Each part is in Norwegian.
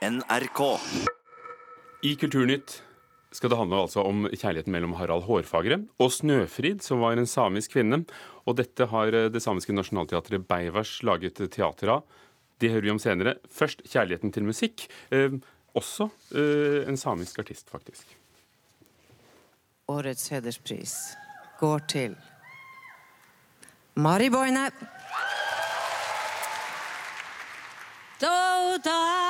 NRK. I Kulturnytt skal det handle altså om kjærligheten mellom Harald Hårfagre og Snøfrid, som var en samisk kvinne. Og dette har eh, det samiske nasjonalteatret Beivers laget teater av. Det hører vi om senere. Først kjærligheten til musikk. Eh, også eh, en samisk artist, faktisk. Årets hederspris går til Mari Boine. Da mehtumi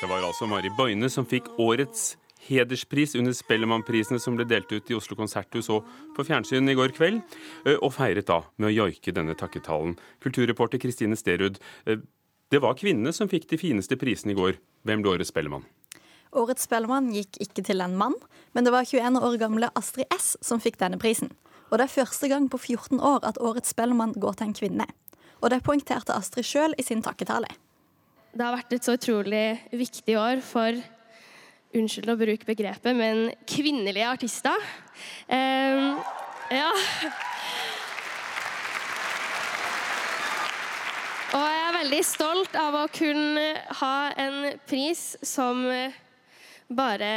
Det var altså Mari Boine som fikk årets hederspris under Spellemannprisene som ble delt ut i Oslo konserthus og på fjernsyn i går kveld, eh, og feiret da med å joike denne takketalen. Kulturreporter Kristine Sterud, eh, det var kvinnene som fikk de fineste prisene i går. Hvem ble årets Spellemann? Årets Spellemann gikk ikke til en mann, men det var 21 år gamle Astrid S som fikk denne prisen. Og det er første gang på 14 år at årets Spellemann går til en kvinne. Og det poengterte Astrid sjøl i sin takketale. Det har vært et så utrolig viktig år for Unnskyld å bruke begrepet, men kvinnelige artister. Um, ja. Og jeg er veldig stolt av å kunne ha en pris som bare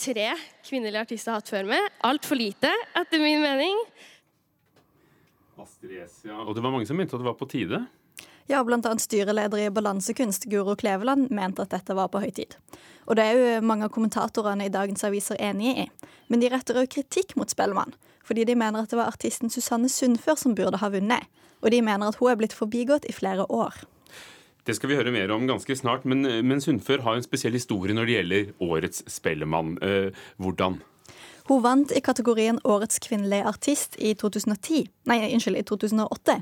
tre kvinnelige artister har hatt før meg. Altfor lite, etter min mening. Astrid S, ja. Og det var mange som mente at det var på tide. Ja, annet styreleder i Balansekunst, Guro Kleveland, mente at dette var på høy tid. Og det er jo mange av kommentatorene i dagens aviser enige i. Men de retter òg kritikk mot Spellemann, fordi de mener at det var artisten Susanne Sundfør som burde ha vunnet. Og de mener at hun er blitt forbigått i flere år. Det skal vi høre mer om ganske snart, men, men Sundfør har en spesiell historie når det gjelder årets Spellemann. Eh, hvordan? Hun vant i kategorien Årets kvinnelige artist i 2010, nei, unnskyld, i 2008.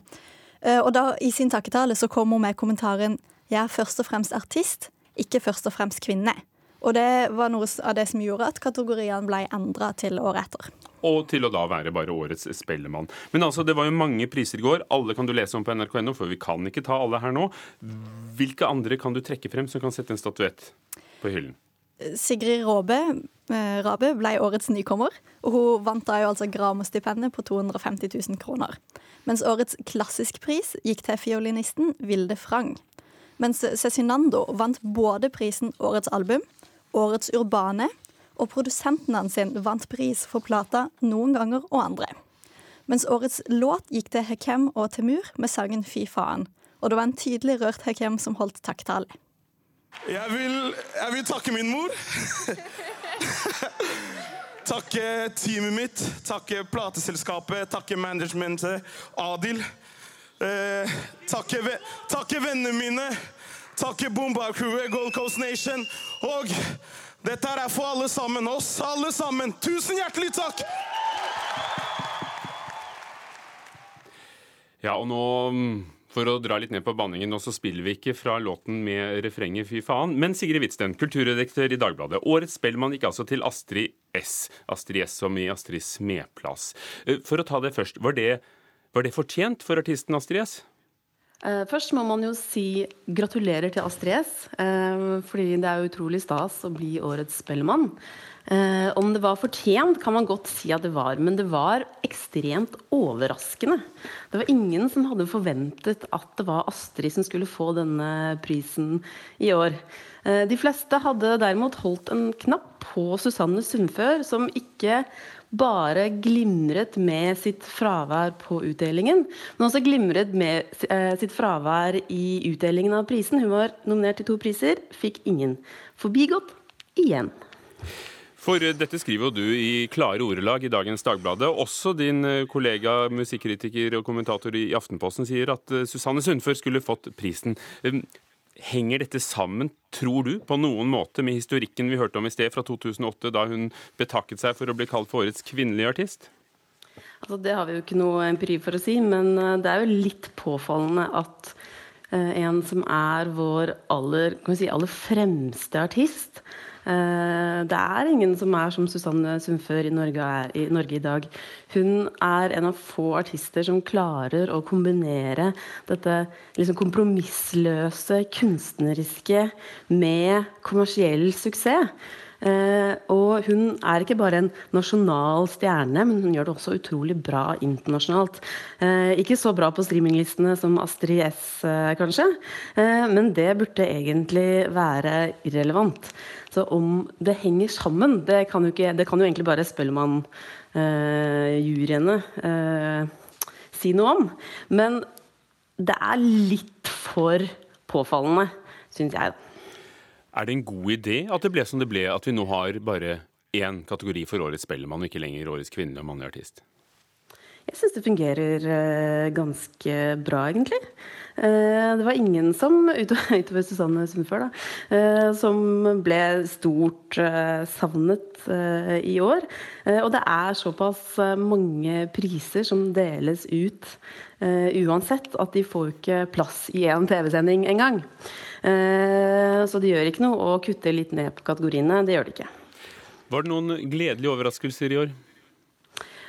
Eh, og da, I sin takketale så kom hun med kommentaren 'Jeg er først og fremst artist, ikke først og fremst kvinne'. Og det var noe av det som gjorde at kategoriene ble endra til året etter. Og til å da være bare årets Spellemann. Men altså, det var jo mange priser i går. Alle kan du lese om på nrk.no, for vi kan ikke ta alle her nå. Hvilke andre kan du trekke frem som kan sette en statuett på hyllen? Sigrid Råbe, eh, Rabe ble årets nykommer, og hun vant da jo altså Gramo-stipendet på 250 000 kroner. Mens årets klassiskpris gikk til fiolinisten Vilde Frang. Mens Cezinando vant både prisen Årets album, Årets urbane, og produsenten hans vant pris for plata Noen ganger og andre. Mens årets låt gikk til Hekem og Temur med sangen Fy faen. Og det var en tydelig rørt Hekem som holdt takktale. Jeg vil, jeg vil takke min mor. takke teamet mitt, takke plateselskapet, takke managementet, Adil. Eh, takke, takke vennene mine, takke Bomba-crewet, Gold Coast Nation. Og dette er for alle sammen, oss alle sammen. Tusen hjertelig takk! Ja, og nå mm, for å dra litt ned på banningen, nå så spiller vi ikke fra låten med refrenget 'Fy faen'. Men Sigrid Hvitsten, kulturredaktør i Dagbladet. Årets Spellemann gikk altså til Astrid S. Astrid S som i Astrid Smedplass. Eh, For å ta det først, var det, var det fortjent for artisten Astrid S? Eh, Først må man jo si gratulerer til Astrid S, eh, fordi det er utrolig stas å bli årets Spellemann. Eh, Om det var fortjent, kan man godt si at det var, men det var ekstremt overraskende. Det var ingen som hadde forventet at det var Astrid som skulle få denne prisen i år. Eh, De fleste hadde derimot holdt en knapp på Susanne Sundfør, som ikke bare glimret med sitt fravær på utdelingen, men også glimret med eh, sitt fravær i utdelingen av prisen. Hun var nominert til to priser, fikk ingen. Forbigått igjen. For eh, dette skriver jo du i klare ordelag i dagens Dagbladet. Også din eh, kollega musikkritiker og kommentator i Aftenposten sier at eh, Susanne Sundfør skulle fått prisen. Um, Henger dette sammen, tror du, på noen måte med historikken vi hørte om i sted fra 2008, da hun betakket seg for å bli kalt for årets kvinnelige artist? Altså, det har vi jo ikke noe empiri for å si, men det er jo litt påfallende at en som er vår aller, si, aller fremste artist, det er ingen som er som Susanne Sundfør i Norge, i Norge i dag. Hun er en av få artister som klarer å kombinere dette liksom kompromissløse, kunstneriske med kommersiell suksess. Eh, og hun er ikke bare en nasjonal stjerne, men hun gjør det også utrolig bra internasjonalt. Eh, ikke så bra på streaminglistene som Astrid S, eh, kanskje, men det burde egentlig være irrelevant. Så om det henger sammen, det kan jo, ikke, det kan jo egentlig bare Spellemann-juryene si noe om. Men det er litt for påfallende, syns jeg. Er det en god idé at det ble som det ble, at vi nå har bare én kategori for årets Spellemann, og ikke lenger årets kvinnelige og mannlige artist? Jeg syns det fungerer eh, ganske bra, egentlig. Eh, det var ingen som, utover, Susanne Sundfør, da, eh, som ble stort savnet i år. Og det er såpass mange priser som deles ut uansett, at de får ikke plass i en TV-sending engang. Så det gjør ikke noe å kutte litt ned på kategoriene. Det gjør det ikke. Var det noen gledelige overraskelser i år?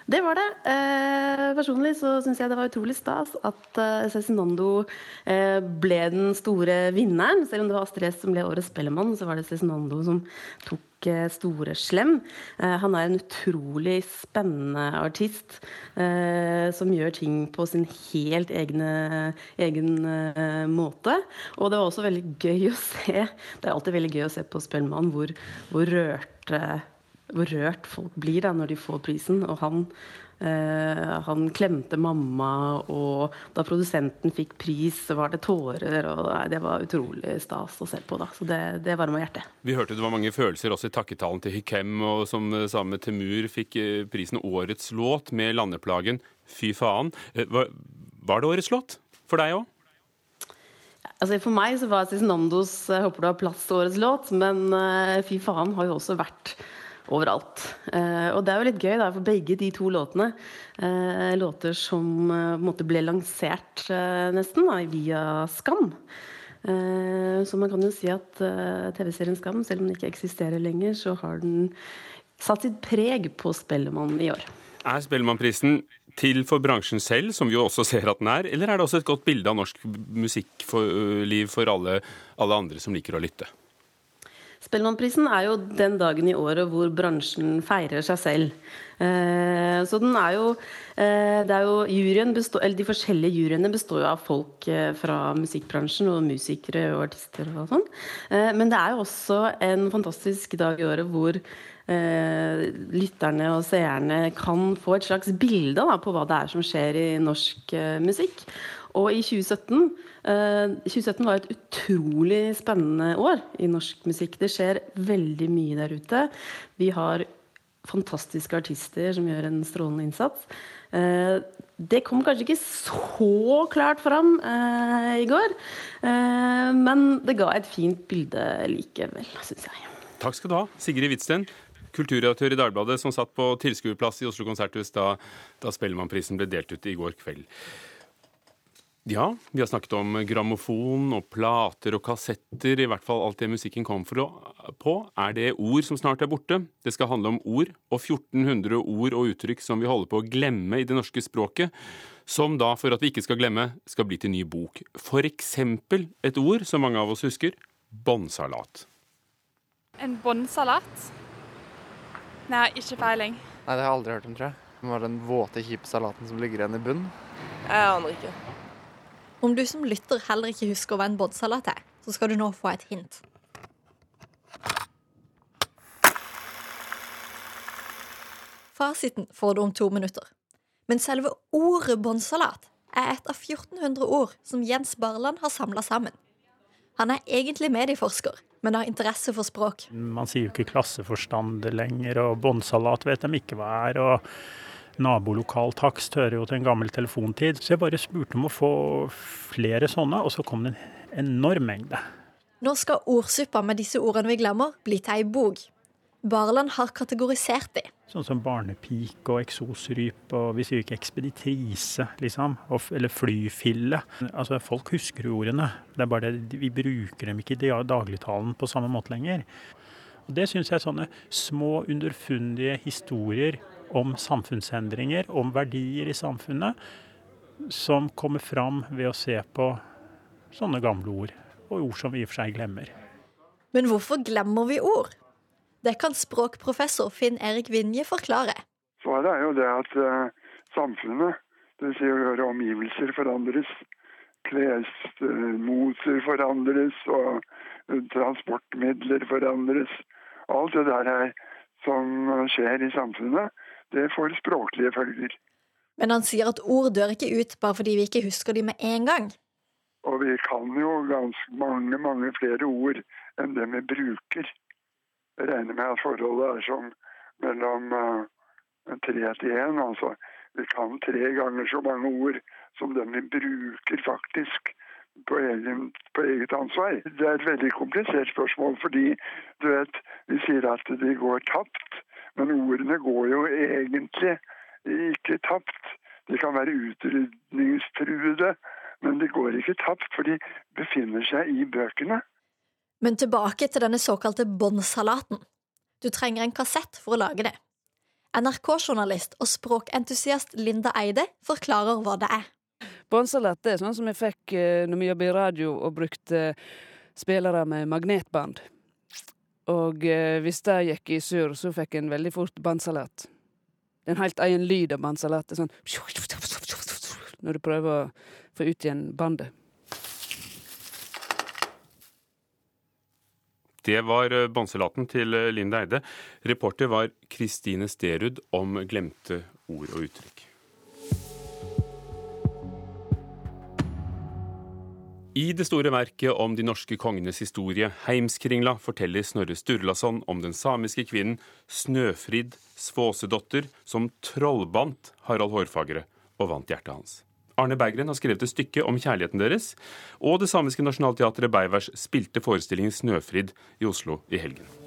Det var det. Eh, personlig så syns jeg det var utrolig stas at eh, Cezinando eh, ble den store vinneren. Selv om det var Astrid som ble årets Spellemann, så var det Cezinando som tok eh, store slem. Eh, han er en utrolig spennende artist eh, som gjør ting på sin helt egne, egen eh, måte. Og det var også veldig gøy å se Det er alltid veldig gøy å se på Spellemann hvor, hvor rørte hvor rørt folk blir da når de får prisen. Og han, eh, han klemte mamma, og da produsenten fikk pris, så var det tårer. og nei, Det var utrolig stas å se på. da, Så det, det varma hjertet. Vi hørte det var mange følelser også i takketalen til Hikem, og som samme sammen med Temur fikk eh, prisen Årets låt med landeplagen Fy faen. Eh, Var, var det årets låt for deg òg? Altså For meg så var Cezinandos eh, 'Håper du har plass' til årets låt, men eh, 'Fy faen' har jo også vært overalt. Eh, og det er jo litt gøy, da, for begge de to låtene, eh, låter som eh, på en måte ble lansert nesten da, via Skam. Så man kan jo si at TV-serien Skam, selv om den ikke eksisterer lenger, så har den satt sitt preg på Spellemann i år. Er Spellemannprisen til for bransjen selv, som vi jo også ser at den er, eller er det også et godt bilde av norsk musikkliv for alle, alle andre som liker å lytte? Spellemannprisen er jo den dagen i året hvor bransjen feirer seg selv. Eh, så den er jo, eh, det er jo juryen består, eller De forskjellige juryene består jo av folk eh, fra musikkbransjen og musikere og artister og sånn. Men det er jo også en fantastisk dag i året hvor lytterne og seerne kan få et slags bilde da, på hva det er som skjer i norsk musikk. Og i 2017 eh, 2017 var et utrolig spennende år i norsk musikk. Det skjer veldig mye der ute. Vi har fantastiske artister som gjør en strålende innsats. Eh, det kom kanskje ikke så klart fram eh, i går, eh, men det ga et fint bilde likevel, syns jeg. Takk skal du ha, Sigrid Hvitsten, kulturredaktør i Dagbladet, som satt på tilskuerplass i Oslo konserthus da, da Spellemannprisen ble delt ut i går kveld. Ja, vi har snakket om grammofon og plater og kassetter, i hvert fall alt det musikken kom for å, på. Er det ord som snart er borte? Det skal handle om ord, og 1400 ord og uttrykk som vi holder på å glemme i det norske språket. Som da, for at vi ikke skal glemme, skal bli til ny bok. For eksempel et ord som mange av oss husker båndsalat. En båndsalat? Nei, ikke peiling. Nei, det har jeg aldri hørt om, tror jeg. Det var den våte, kjipe salaten som ligger igjen i bunnen. Jeg aner ikke. Om du som lytter heller ikke husker hva en båndsalat er, så skal du nå få et hint. Fasiten får du om to minutter. Men selve ordet båndsalat er et av 1400 ord som Jens Barland har samla sammen. Han er egentlig medieforsker, men har interesse for språk. Man sier jo ikke klasseforstander lenger, og båndsalat vet de ikke hva er. og Nabolokal takst hører jo til en gammel telefontid. Så jeg bare spurte om å få flere sånne, og så kom det en enorm mengde. Nå skal ordsuppa med disse ordene vi glemmer, bli til ei bok. Barland har kategorisert de. Sånn som barnepike og eksosryp, og vi sier ikke ekspeditrise, liksom. Eller flyfille. Altså, folk husker ordene. Det er bare det, vi bruker dem ikke i dagligtalen på samme måte lenger. Og Det syns jeg er sånne små, underfundige historier om samfunnsendringer, om verdier i samfunnet, som kommer fram ved å se på sånne gamle ord, og ord som vi i og for seg glemmer. Men hvorfor glemmer vi ord? Det kan språkprofessor Finn Erik Vinje forklare. Svaret er jo det at uh, samfunnet, dvs. Si å gjøre omgivelser forandres, klesmoter forandres og uh, transportmidler forandres. Alt det der her som skjer i samfunnet, det får språklige følger. Men han sier at ord dør ikke ut bare fordi vi ikke husker de med en gang. Og vi kan jo ganske mange, mange flere ord enn det vi bruker. Jeg regner med at forholdet er som mellom uh, tre til én. Altså, vi kan tre ganger så mange ord som dem vi bruker faktisk på, egen, på eget ansvar. Det er et veldig komplisert spørsmål, fordi du vet, vi sier at de går tapt. Men ordene går jo egentlig ikke tapt. De kan være utrydningstruede, men de går ikke tapt, for de befinner seg i bøkene. Men tilbake til denne såkalte båndsalaten. Du trenger en kassett for å lage det. NRK-journalist og språkentusiast Linda Eide forklarer hva det er. Båndsalat er sånn som vi fikk eh, når vi jobbet i radio og brukte spillere med magnetband. Og eh, hvis det gikk i surr, så fikk en veldig fort bandsalat. Det er en helt egen lyd av bandsalat. Sånn Når du prøver å få ut igjen bandet. Det var bannsalaten til eh, Linda Eide. Reporter var Kristine Sterud om glemte ord og uttrykk. I det store verket om de norske kongenes historie, Heimskringla, forteller Snorre Sturlason om den samiske kvinnen Snøfrid Svåsedotter, som trollbandt Harald Hårfagre og vant hjertet hans. Arne Berggren har skrevet et stykke om kjærligheten deres, og det samiske nasjonalteatret Beivers spilte forestillingen Snøfrid i Oslo i helgen.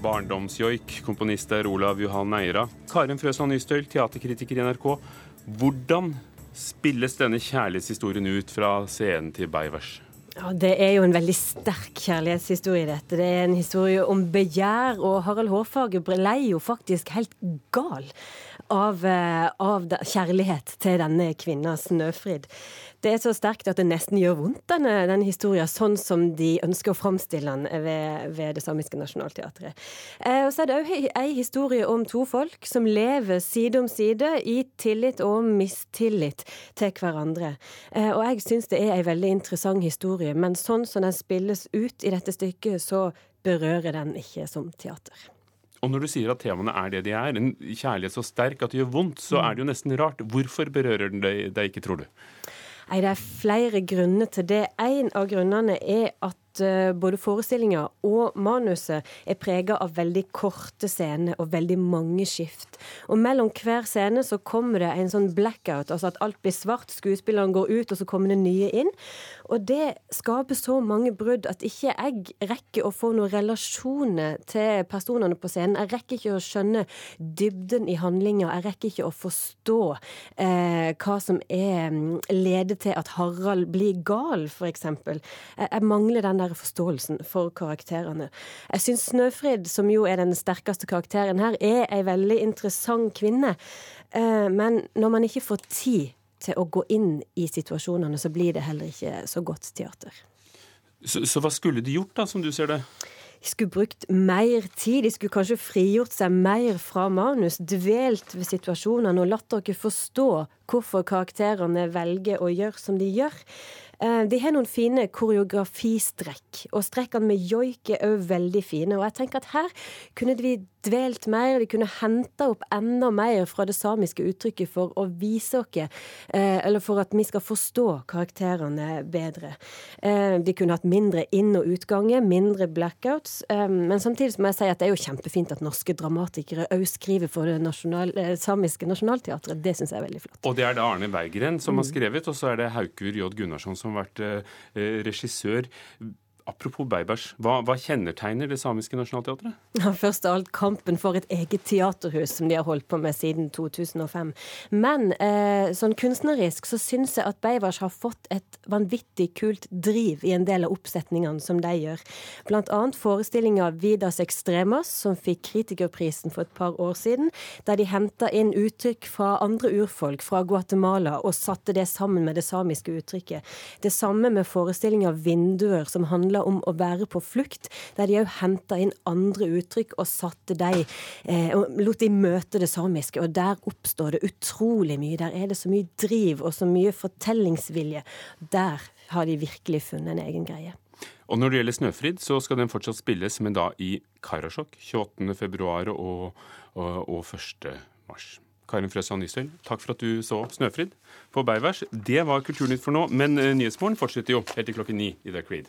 Barndomsjoik, komponist er Olav Johan Eira. Karin Frøsland Nystøl, teaterkritiker i NRK. Hvordan spilles denne kjærlighetshistorien ut fra scenen til Beivers? Ja, Det er jo en veldig sterk kjærlighetshistorie, dette. Det er en historie om begjær, og Harald Hårfagre ble jo faktisk helt gal av, eh, av kjærlighet til denne kvinna, Snøfrid. Det er så sterkt at det nesten gjør vondt, denne, denne historien, sånn som de ønsker å framstille den ved, ved Det samiske nasjonalteatret. Eh, og så er det òg ei historie om to folk som lever side om side i tillit og mistillit til hverandre. Eh, og jeg syns det er ei veldig interessant historie, men sånn som den spilles ut i dette stykket, så berører den ikke som teater. Og når du sier at temaene er det de er, en kjærlighet så sterk at det gjør vondt, så er det jo nesten rart. Hvorfor berører den deg, ikke, tror du? Nei, Det er flere grunner til det. En av grunnene er at uh, både forestillinga og manuset er prega av veldig korte scener og veldig mange skift. Og mellom hver scene så kommer det en sånn blackout, altså at alt blir svart, skuespillerne går ut, og så kommer det nye inn. Og det skaper så mange brudd at ikke jeg rekker å få noen relasjoner til personene på scenen. Jeg rekker ikke å skjønne dybden i handlinga. Jeg rekker ikke å forstå eh, hva som er mm, leder til at Harald blir gal, f.eks. Jeg, jeg mangler den der forståelsen for karakterene. Jeg syns Snøfrid, som jo er den sterkeste karakteren her, er ei veldig interessant kvinne. Eh, men når man ikke får tid til å gå inn i situasjonene, så blir det heller ikke så godt teater. Så, så hva skulle de gjort, da, som du ser det? De skulle brukt mer tid. De skulle kanskje frigjort seg mer fra manus. Dvelt ved situasjonene og latt dere forstå hvorfor karakterene velger å gjøre som de gjør. Eh, de har noen fine koreografistrekk, og strekkene med joik er òg veldig fine. Og jeg tenker at her kunne vi dvelt mer, de kunne henta opp enda mer fra det samiske uttrykket for å vise oss, eh, eller for at vi skal forstå karakterene bedre. Eh, de kunne hatt mindre inn- og utganger, mindre blackouts. Men samtidig må jeg si at det er jo kjempefint at norske dramatikere òg skriver for det nasjonal, samiske nasjonalteatret. Det syns jeg er veldig flott. Og det er det Arne Berggren som har skrevet, og så er det Haukur J. Gunnarsson som har vært regissør. Apropos Beibers, hva, hva kjennetegner det samiske nasjonalteatret? Først av alt kampen for et eget teaterhus, som de har holdt på med siden 2005. Men eh, sånn kunstnerisk så syns jeg at Beivers har fått et vanvittig kult driv i en del av oppsetningene som de gjør. Blant annet forestillinga Vidas Extremas, som fikk Kritikerprisen for et par år siden, der de henta inn uttrykk fra andre urfolk, fra Guatemala, og satte det sammen med det samiske uttrykket. Det samme med forestillinga Vinduer, som handler om å være på flukt, der de òg henta inn andre uttrykk og satte de, eh, og lot de møte det samiske. Og der oppstår det utrolig mye. Der er det så mye driv og så mye fortellingsvilje. Der har de virkelig funnet en egen greie. Og når det gjelder Snøfrid, så skal den fortsatt spilles, men da i Karasjok 28.2 og, og, og 1. mars. Karin Frøsland Nysøl, takk for at du så Snøfrid på Beivers. Det var Kulturnytt for nå, men eh, Nyhetsmorgen fortsetter jo helt til klokken ni i The Creed.